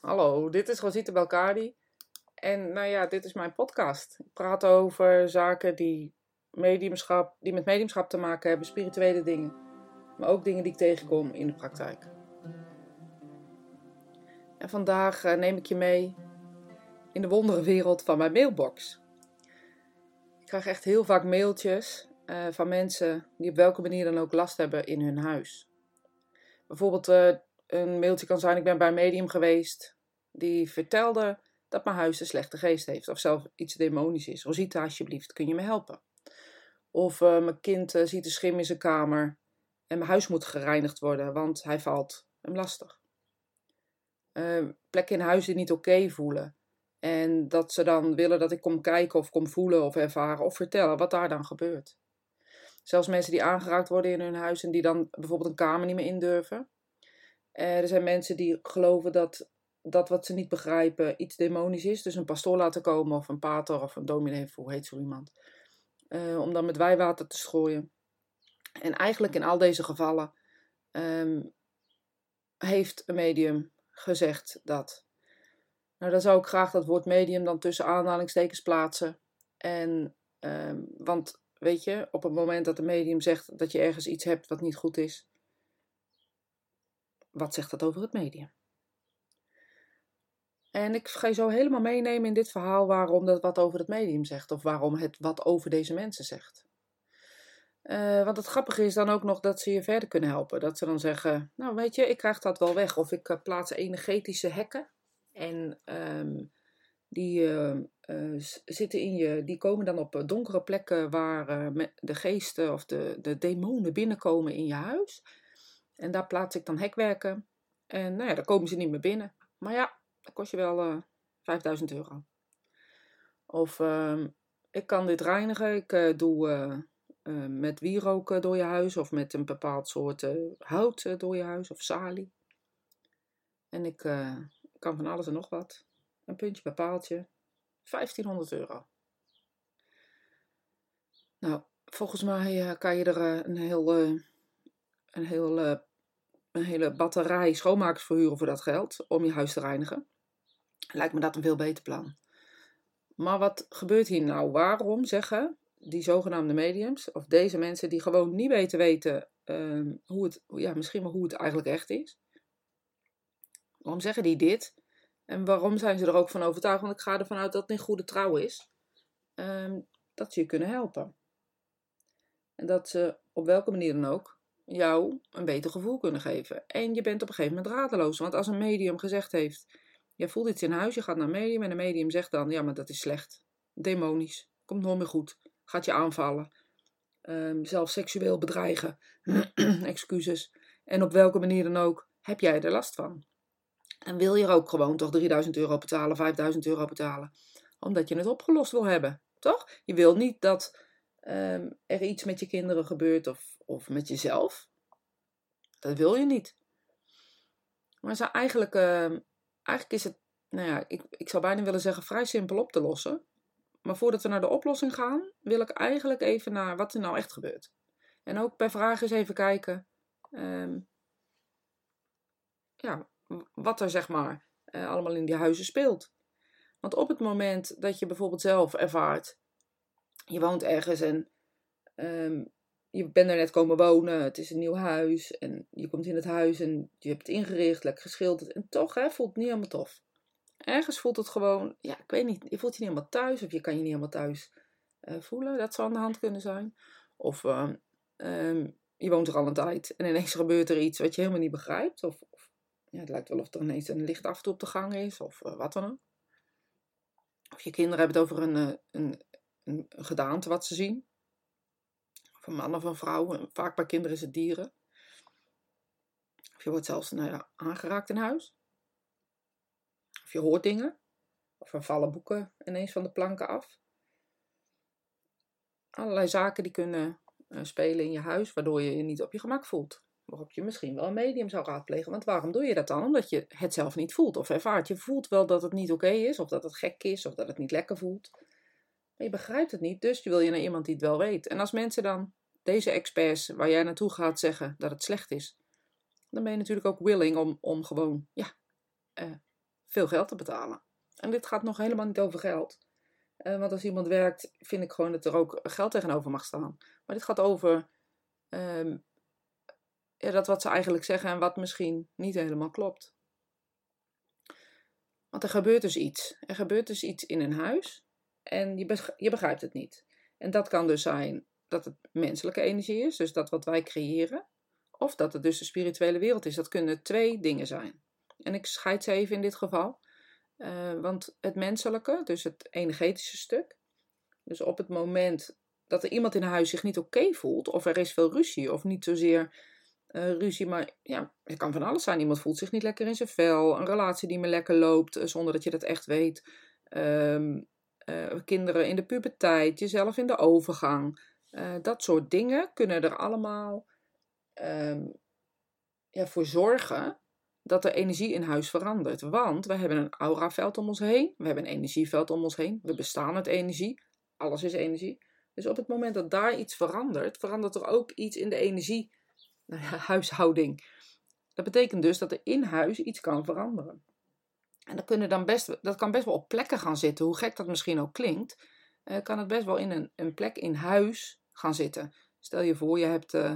Hallo, dit is Rosita Belkadi. En nou ja, dit is mijn podcast. Ik praat over zaken die, mediumschap, die met mediumschap te maken hebben, spirituele dingen. Maar ook dingen die ik tegenkom in de praktijk. En vandaag eh, neem ik je mee in de wonderenwereld van mijn mailbox. Ik krijg echt heel vaak mailtjes uh, van mensen die op welke manier dan ook last hebben in hun huis. Bijvoorbeeld uh, een mailtje kan zijn: Ik ben bij medium geweest. Die vertelde dat mijn huis een slechte geest heeft. Of zelf iets demonisch is. Rosita, alsjeblieft, kun je me helpen? Of uh, mijn kind uh, ziet een schim in zijn kamer. En mijn huis moet gereinigd worden, want hij valt hem lastig. Uh, plekken in huis die niet oké voelen. En dat ze dan willen dat ik kom kijken of kom voelen of ervaren of vertellen wat daar dan gebeurt. Zelfs mensen die aangeraakt worden in hun huis en die dan bijvoorbeeld een kamer niet meer indurven. Er zijn mensen die geloven dat dat wat ze niet begrijpen iets demonisch is. Dus een pastoor laten komen of een pater of een dominee, hoe heet zo iemand. Uh, om dan met wijwater te strooien. En eigenlijk in al deze gevallen um, heeft een medium gezegd dat. Nou, dan zou ik graag dat woord medium dan tussen aanhalingstekens plaatsen. En, um, want weet je, op het moment dat een medium zegt dat je ergens iets hebt wat niet goed is, wat zegt dat over het medium? En ik ga je zo helemaal meenemen in dit verhaal waarom dat wat over het medium zegt. Of waarom het wat over deze mensen zegt. Uh, want het grappige is dan ook nog dat ze je verder kunnen helpen. Dat ze dan zeggen, nou weet je, ik krijg dat wel weg. Of ik uh, plaats energetische hekken. En um, die uh, zitten in je, die komen dan op donkere plekken waar de geesten of de, de demonen binnenkomen in je huis. En daar plaats ik dan hekwerken. En nou ja, dan komen ze niet meer binnen. Maar ja, dat kost je wel uh, eh, 5000 euro. Of uh, ik kan dit reinigen. Ik uh, doe uh, met wierook door je huis. Of met een bepaald soort hout door je huis. Of salie. En ik kan van alles en nog wat. Een puntje per paaltje. 1500 euro. Nou, volgens mij kan je er een heel, een heel een hele batterij schoonmakers verhuren voor dat geld om je huis te reinigen lijkt me dat een veel beter plan. Maar wat gebeurt hier nou? Waarom zeggen die zogenaamde mediums, of deze mensen die gewoon niet weten weten uh, hoe het, ja, misschien wel hoe het eigenlijk echt is. Waarom zeggen die dit? En waarom zijn ze er ook van overtuigd? Want ik ga ervan uit dat het in goede trouw is. Um, dat ze je kunnen helpen. En dat ze op welke manier dan ook jou een beter gevoel kunnen geven. En je bent op een gegeven moment radeloos. Want als een medium gezegd heeft je voelt iets in huis, je gaat naar een medium en de medium zegt dan, ja, maar dat is slecht. Demonisch. Komt nooit meer goed. Gaat je aanvallen. Um, zelfs seksueel bedreigen. Excuses. En op welke manier dan ook heb jij er last van. En wil je er ook gewoon toch 3000 euro betalen, 5000 euro betalen. Omdat je het opgelost wil hebben. Toch? Je wil niet dat um, er iets met je kinderen gebeurt of, of met jezelf. Dat wil je niet. Maar ze eigenlijk uh, eigenlijk is het, nou ja, ik, ik zou bijna willen zeggen vrij simpel op te lossen. Maar voordat we naar de oplossing gaan, wil ik eigenlijk even naar wat er nou echt gebeurt. En ook bij vragen eens even kijken, um, ja, wat er zeg maar uh, allemaal in die huizen speelt. Want op het moment dat je bijvoorbeeld zelf ervaart, je woont ergens en um, je bent er net komen wonen, het is een nieuw huis en je komt in het huis en je hebt het ingericht, lekker geschilderd en toch hè, voelt het niet helemaal tof. Ergens voelt het gewoon, ja, ik weet niet, je voelt je niet helemaal thuis of je kan je niet helemaal thuis uh, voelen. Dat zou aan de hand kunnen zijn. Of uh, um, je woont er al een tijd en ineens gebeurt er iets wat je helemaal niet begrijpt. Of, of ja, het lijkt wel of er ineens een licht af en toe op de gang is of uh, wat dan ook. Of je kinderen hebben het over een, een, een, een gedaante wat ze zien man of een vrouw. Vaak bij kinderen is het dieren. Of je wordt zelfs nou aangeraakt in huis. Of je hoort dingen. Of er vallen boeken ineens van de planken af. Allerlei zaken die kunnen uh, spelen in je huis, waardoor je je niet op je gemak voelt. Waarop je misschien wel een medium zou raadplegen. Want waarom doe je dat dan? Omdat je het zelf niet voelt of ervaart. Je voelt wel dat het niet oké is, of dat het gek is, of dat het niet lekker voelt. Maar je begrijpt het niet, dus je wil je naar iemand die het wel weet. En als mensen dan deze experts waar jij naartoe gaat zeggen dat het slecht is, dan ben je natuurlijk ook willing om, om gewoon ja, uh, veel geld te betalen. En dit gaat nog helemaal niet over geld. Uh, want als iemand werkt, vind ik gewoon dat er ook geld tegenover mag staan. Maar dit gaat over ja, dat wat ze eigenlijk zeggen en wat misschien niet helemaal klopt. Want er gebeurt dus iets. Er gebeurt dus iets in een huis en je, je begrijpt het niet. En dat kan dus zijn dat het menselijke energie is, dus dat wat wij creëren, of dat het dus de spirituele wereld is. Dat kunnen twee dingen zijn. En ik scheid ze even in dit geval. Uh, want het menselijke, dus het energetische stuk, dus op het moment dat er iemand in huis zich niet oké voelt, of er is veel ruzie, of niet zozeer uh, ruzie, maar ja, het kan van alles zijn. Iemand voelt zich niet lekker in zijn vel, een relatie die me lekker loopt uh, zonder dat je dat echt weet. Um, kinderen in de puberteit, jezelf in de overgang. Dat soort dingen kunnen er allemaal um, ja, voor zorgen dat de energie in huis verandert. Want we hebben een auraveld om ons heen, we hebben een energieveld om ons heen, we bestaan uit energie, alles is energie. Dus op het moment dat daar iets verandert, verandert er ook iets in de energie, nou. Dat betekent dus dat er in huis iets kan veranderen. En dat, kunnen dan best, dat kan best wel op plekken gaan zitten, hoe gek dat misschien ook klinkt, kan het best wel in een, een plek in huis gaan zitten. Stel je voor, je hebt uh,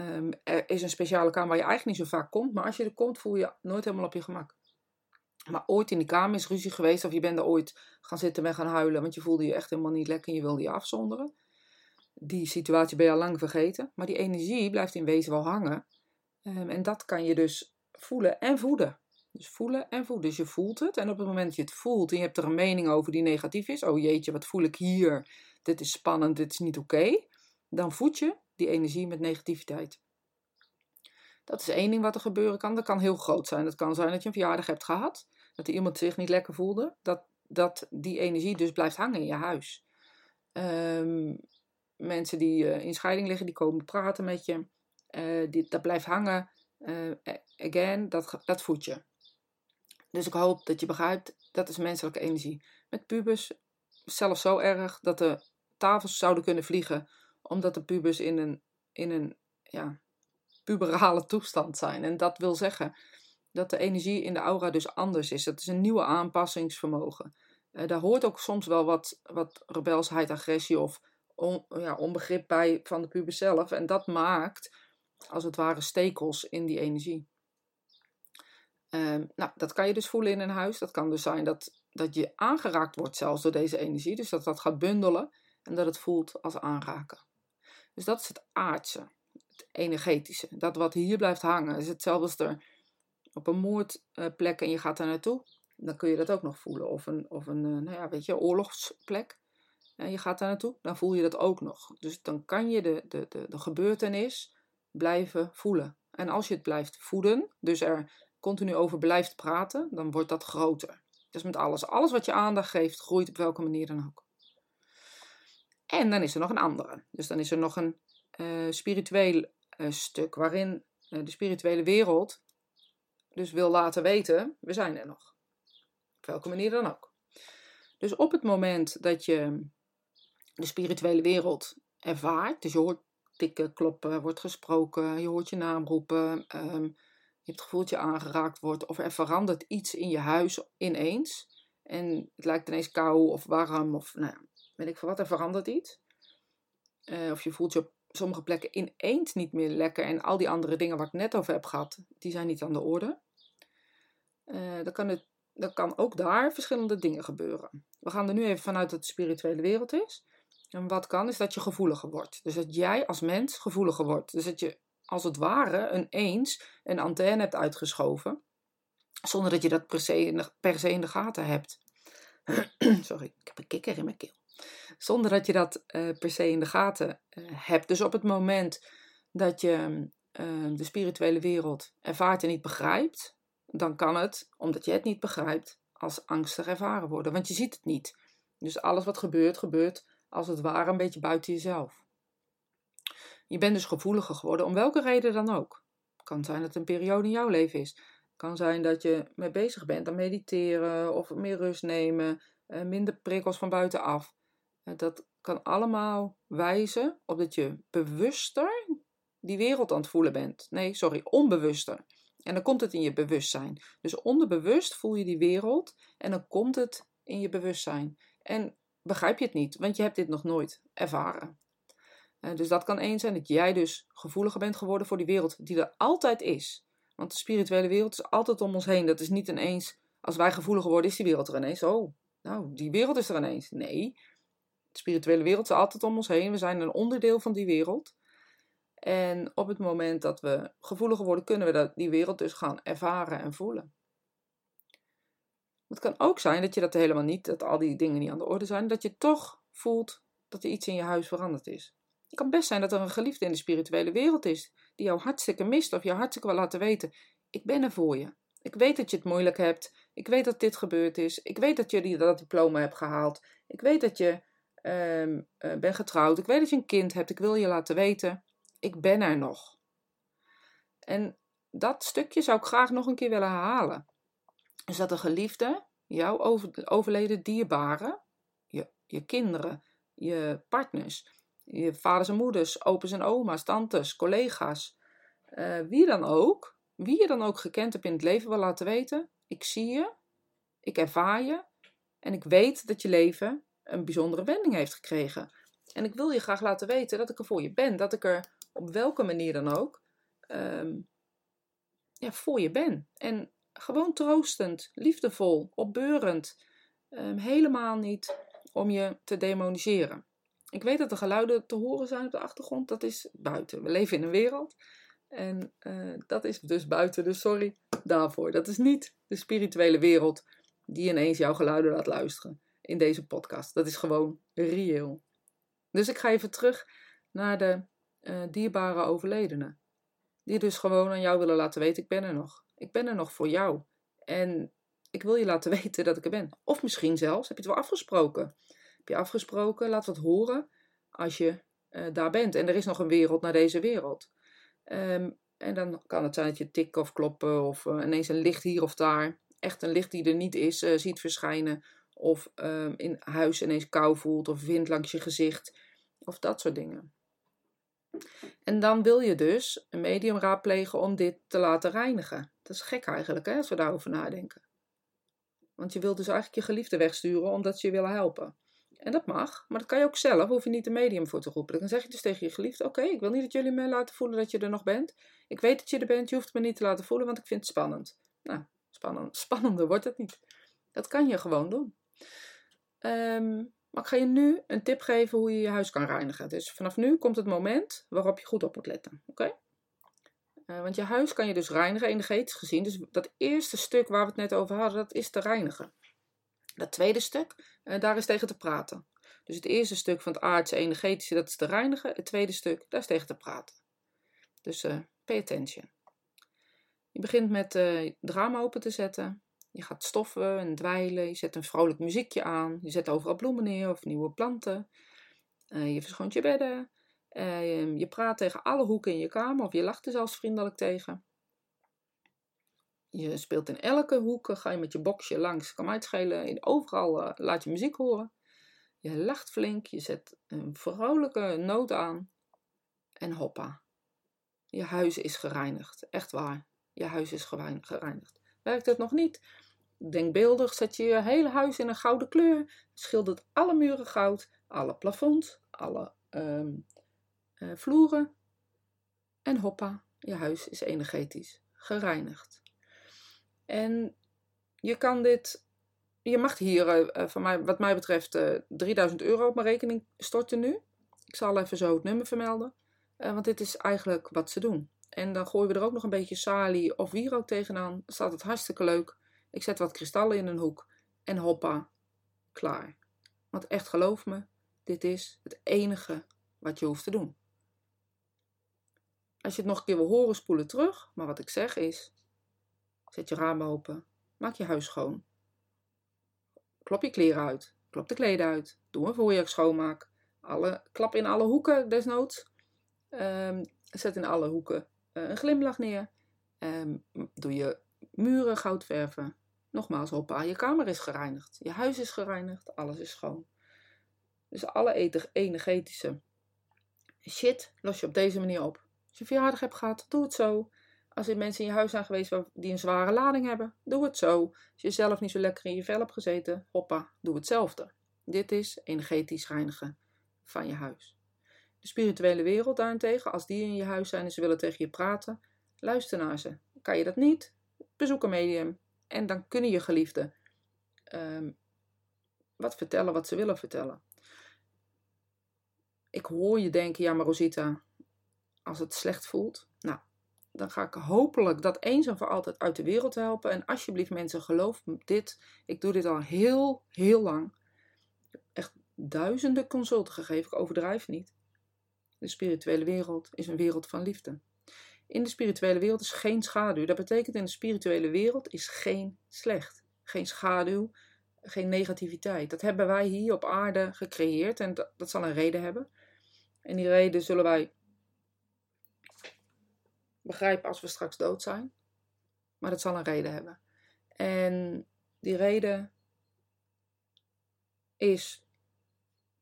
Um, er is een speciale kamer waar je eigenlijk niet zo vaak komt, maar als je er komt voel je je nooit helemaal op je gemak. Maar ooit in die kamer is ruzie geweest of je bent er ooit gaan zitten en gaan huilen, want je voelde je echt helemaal niet lekker en je wilde je afzonderen. Die situatie ben je al lang vergeten, maar die energie blijft in wezen wel hangen. Um, en dat kan je dus voelen en voeden. Dus voelen en voeden. Dus je voelt het en op het moment dat je het voelt en je hebt er een mening over die negatief is, oh jeetje, wat voel ik hier? Dit is spannend, dit is niet oké. Dan voed je die energie met negativiteit. Dat is één ding wat er gebeuren kan. Dat kan heel groot zijn. Dat kan zijn dat je een verjaardag hebt gehad, dat iemand zich niet lekker voelde, dat, dat die energie dus blijft hangen in je huis. Um, mensen die uh, in scheiding liggen, die komen praten met je. Uh, die, dat blijft hangen. Uh, again, dat, dat voedt je. Dus ik hoop dat je begrijpt, dat is menselijke energie. Met pubers zelfs zo erg dat de tafels zouden kunnen vliegen omdat de pubers in een, in een ja, puberale toestand zijn. En dat wil zeggen dat de energie in de aura dus anders is. Dat is een nieuwe aanpassingsvermogen. Uh, daar hoort ook soms wel wat, wat rebelsheid, agressie of ja, onbegrip bij van de puber zelf. En dat maakt als het ware stekels in die energie. Uh, nou, dat kan je dus voelen in een huis. Dat kan dus zijn dat, dat je aangeraakt wordt zelfs door deze energie. Dus dat dat gaat bundelen en dat het voelt als aanraken. Dus dat is het aardse, het energetische. Dat wat hier blijft hangen. is hetzelfde als er op een moordplek en je gaat daar naartoe. Dan kun je dat ook nog voelen. Of een, of een eh, nou ja, weet je, oorlogsplek. En je gaat daar naartoe, dan voel je dat ook nog. Dus dan kan je de, de, de gebeurtenis blijven voelen. En als je het blijft voeden, dus er continu over blijft praten, dan wordt dat groter. Dus met alles. Alles wat je aandacht geeft, groeit op welke manier dan ook. En dan is er nog een andere. Dus dan is er nog een uh, spiritueel uh, stuk waarin uh, de spirituele wereld dus wil laten weten, we zijn er nog. Op welke manier dan ook. Dus op het moment dat je de spirituele wereld ervaart, dus je hoort tikken, kloppen, wordt gesproken, je hoort je naam roepen, je hebt het je aangeraakt wordt of er verandert iets in je huis ineens. En het lijkt ineens kou of warm of nou ja, weet ik veel wat, er verandert iets. Uh, of je voelt je op sommige plekken ineens niet meer lekker en al die andere dingen waar ik net over heb gehad, die zijn niet aan de orde. Uh, dan, kan het, dan kan ook daar verschillende dingen gebeuren. We gaan er nu even vanuit dat de spirituele wereld is. En wat kan, is dat je gevoeliger wordt. Dus dat jij als mens gevoeliger wordt. Dus dat je als het ware een eens een antenne hebt uitgeschoven. Zonder dat je dat per se in de, gaten hebt. Sorry, ik heb een kikker in mijn keel. Zonder dat je dat uh, per se in de gaten uh, hebt. Dus op het moment dat je uh, de spirituele wereld ervaart en niet begrijpt, dan kan het, omdat je het niet begrijpt, als angstig ervaren worden. Want je ziet het niet. Dus alles wat gebeurt, gebeurt als het ware een beetje buiten jezelf. Je bent dus gevoeliger geworden, om welke reden dan ook. Het kan zijn dat het een periode in jouw leven is. Het kan zijn dat je mee bezig bent aan mediteren of meer rust nemen, minder prikkels van buitenaf. Dat kan allemaal wijzen op dat je bewuster die wereld aan het voelen bent. Nee, sorry, onbewuster. En dan komt het in je bewustzijn. Dus onderbewust voel je die wereld en dan komt het in je bewustzijn. En begrijp je het niet, want je hebt dit nog nooit ervaren. Uh, dus dat kan één zijn dat jij dus gevoeliger bent geworden voor die wereld die er altijd is. Want de spirituele wereld is altijd om ons heen. Dat is niet ineens, als wij gevoeliger worden, is die wereld er ineens. Oh, nou, die wereld is er ineens. Nee, de spirituele wereld is altijd om ons heen. We zijn een onderdeel van die wereld. En op het moment dat we gevoeliger worden, kunnen we dat, die wereld dus gaan ervaren en voelen. Het kan ook zijn dat je dat helemaal niet, dat al die dingen niet aan de orde zijn, dat je toch voelt dat er iets in je huis veranderd is. Het kan best zijn dat er een geliefde in de spirituele wereld is, die jou hartstikke mist of jou hartstikke wil laten weten: ik ben er voor je. Ik weet dat je het moeilijk hebt. Ik weet dat dit gebeurd is. Ik weet dat je dat diploma hebt gehaald. Ik weet dat je um, bent getrouwd. Ik weet dat je een kind hebt. Ik wil je laten weten: ik ben er nog. En dat stukje zou ik graag nog een keer willen herhalen. Dus dat de geliefde, jouw overleden dierbaren, je, je kinderen, je partners, je vaders en moeders, opa's en oma's, tantes, collega's, uh, wie dan ook, wie je dan ook gekend hebt in het leven wil laten weten, ik zie je, ik ervaar je en ik weet dat je leven een bijzondere wending heeft gekregen. En ik wil je graag laten weten dat ik er voor je ben, dat ik er op welke manier dan ook um, ja, voor je ben. En gewoon troostend, liefdevol, opbeurend, um, helemaal niet om je te demoniseren. Ik weet dat er geluiden te horen zijn op de achtergrond, dat is buiten. We leven in een wereld en uh, dat is dus buiten, dus sorry daarvoor. Dat is niet de spirituele wereld die ineens jouw geluiden laat luisteren in deze podcast. Dat is gewoon reëel. Dus ik ga even terug naar de uh, dierbare overledenen. Die dus gewoon aan jou willen laten weten: ik ben er nog. Ik ben er nog voor jou. En ik wil je laten weten dat ik er ben. Of misschien zelfs, heb je het wel afgesproken? Afgesproken, laat wat horen als je uh, daar bent. En er is nog een wereld naar deze wereld. Um, en dan kan het zijn dat je tikken of kloppen of uh, ineens een licht hier of daar. Echt een licht die er niet is, uh, ziet verschijnen. Of um, in huis ineens kou voelt of wind langs je gezicht. Of dat soort dingen. En dan wil je dus een medium raadplegen om dit te laten reinigen. Dat is gek eigenlijk, hè, als we daarover nadenken. Want je wilt dus eigenlijk je geliefde wegsturen omdat ze je willen helpen. En dat mag, maar dat kan je ook zelf, hoef je niet een medium voor te roepen. Dan zeg je dus tegen je geliefde: Oké, ik wil niet dat jullie me laten voelen dat je er nog bent. Ik weet dat je er bent, je hoeft me niet te laten voelen, want ik vind het spannend. Nou, spannend, spannender wordt het niet. Dat kan je gewoon doen. Um, maar ik ga je nu een tip geven hoe je je huis kan reinigen. Dus vanaf nu komt het moment waarop je goed op moet letten. Oké? Uh, want je huis kan je dus reinigen, energetisch gezien. Dus dat eerste stuk waar we het net over hadden, dat is te reinigen. Dat tweede stuk, uh, daar is tegen te praten. Dus het eerste stuk van het aardse energetische, dat is te reinigen. Het tweede stuk, daar is tegen te praten. Dus uh, pay attention. Je begint met het raam open te zetten. Je gaat stoffen en dweilen. Je zet een vrolijk muziekje aan. Je zet overal bloemen neer of nieuwe planten. Je verschoont je bedden. Je praat tegen alle hoeken in je kamer of je lacht er zelfs vriendelijk tegen. Je speelt in elke hoek, ga je met je boxje langs, kan uitschelen. Overal uh, laat je muziek horen. Je lacht flink, je zet een vrolijke noot aan. En hoppa, je huis is gereinigd. Echt waar, je huis is gereinigd. Werkt het nog niet? Denkbeeldig zet je je hele huis in een gouden kleur. Schildert alle muren goud, alle plafonds, alle um, uh, vloeren. En hoppa, je huis is energetisch gereinigd. En je kan dit, je mag hier, uh, van mij, wat mij betreft, uh, 3000 euro op mijn rekening storten nu. Ik zal even zo het nummer vermelden, want dit is eigenlijk wat ze doen. En dan gooien we er ook nog een beetje salie of wierook tegenaan. Dan staat het hartstikke leuk. Ik zet wat kristallen in een hoek. En hoppa, klaar. Want echt geloof me, dit is het enige wat je hoeft te doen. Als je het nog een keer wil horen, spoelen terug. Maar wat ik zeg is, zet je ramen open. Maak je huis schoon. Klop je kleren uit. Klop de kleden uit. Doe een voorjaar schoonmaak. Alle, klap in alle hoeken desnoods. Um, zet in alle hoeken eh, een glimlach neer. Um, doe je muren goud verven. Nogmaals, hoppa, je kamer is gereinigd. Je huis is gereinigd. Alles is schoon. Dus alle energetische shit los je op deze manier op. Als je verjaardag hebt gehad, doe het zo. Als er mensen in je huis zijn geweest die een zware lading hebben, doe het zo. Als je zelf niet zo lekker in je vel hebt gezeten, hoppa, doe hetzelfde. Dit is energetisch reinigen van je huis. De spirituele wereld daarentegen, als die in je huis zijn en ze willen tegen je praten, luister naar ze. Kan je dat niet? Bezoek een medium. En dan kunnen je geliefden um, wat vertellen wat ze willen vertellen. Ik hoor je denken, ja maar Rosita, als het slecht voelt, nou, dan ga ik hopelijk dat eens en voor altijd uit de wereld helpen. En alsjeblieft mensen, geloof dit, ik doe dit al heel, heel lang. Echt duizenden consulten gegeven, ik overdrijf niet. De spirituele wereld is een wereld van liefde. In de spirituele wereld is geen schaduw. Dat betekent in de spirituele wereld is geen slecht. Geen schaduw, geen negativiteit. Dat hebben wij hier op aarde gecreëerd en dat, dat zal een reden hebben. En die reden zullen wij begrijpen als we straks dood zijn. Maar dat zal een reden hebben. En die reden is,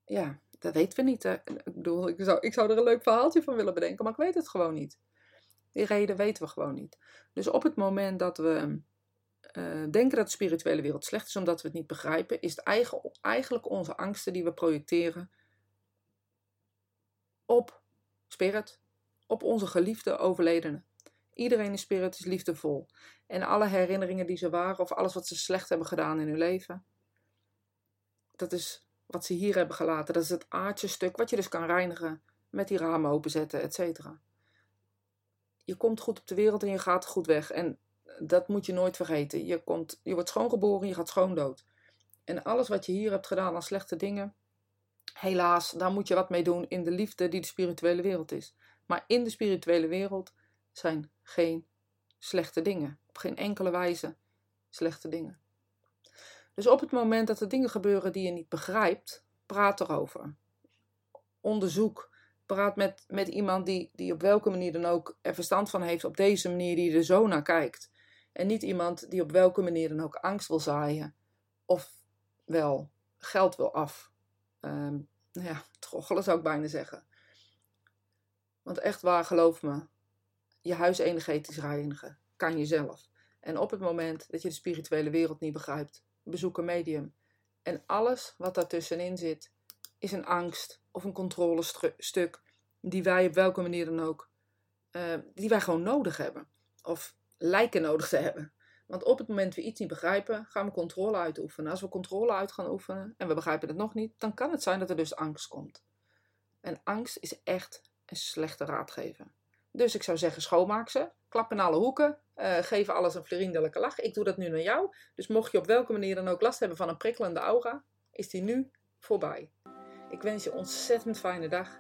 ja, dat weten we niet. Ik bedoel, ik zou, ik zou er een leuk verhaaltje van willen bedenken, maar ik weet het gewoon niet. Die reden weten we gewoon niet. Dus op het moment dat we uh, denken dat de spirituele wereld slecht is omdat we het niet begrijpen, is het eigen, eigenlijk onze angsten die we projecteren op spirit, op onze geliefde overledenen. Iedereen in spirit liefdevol. En alle herinneringen die ze waren, of alles wat ze slecht hebben gedaan in hun leven, dat is wat ze hier hebben gelaten. Dat is het aardse stuk wat je dus kan reinigen met die ramen openzetten, et cetera. Je komt goed op de wereld en je gaat goed weg. En dat moet je nooit vergeten. Je, komt, je wordt schoongeboren, je gaat schoon dood. En alles wat je hier hebt gedaan aan slechte dingen, helaas, daar moet je wat mee doen in de liefde die de spirituele wereld is. Maar in de spirituele wereld zijn geen slechte dingen. Op geen enkele wijze slechte dingen. Dus op het moment dat er dingen gebeuren die je niet begrijpt, praat erover. Onderzoek. Praat met, met iemand die, die op welke manier dan ook er verstand van heeft, op deze manier die er zo naar kijkt. En niet iemand die op welke manier dan ook angst wil zaaien. Of wel geld wil af. Um, nou ja, troggelen zou ik bijna zeggen. Want echt waar, geloof me, je huis energetisch reinigen kan je zelf. En op het moment dat je de spirituele wereld niet begrijpt, bezoek een medium. En alles wat daartussenin zit, is een angst of een controlestuk die wij op welke manier dan ook, uh, die wij gewoon nodig hebben. Of lijken nodig te hebben. Want op het moment we iets niet begrijpen, gaan we controle uitoefenen. Als we controle uit gaan oefenen en we begrijpen het nog niet, dan kan het zijn dat er dus angst komt. En angst is echt een slechte raadgever. Dus ik zou zeggen, schoonmaak ze. Klap in alle hoeken. Uh, geef alles een vriendelijke lach. Ik doe dat nu naar jou. Dus mocht je op welke manier dan ook last hebben van een prikkelende aura, is die nu voorbij. Ik wens je ontzettend fijne dag.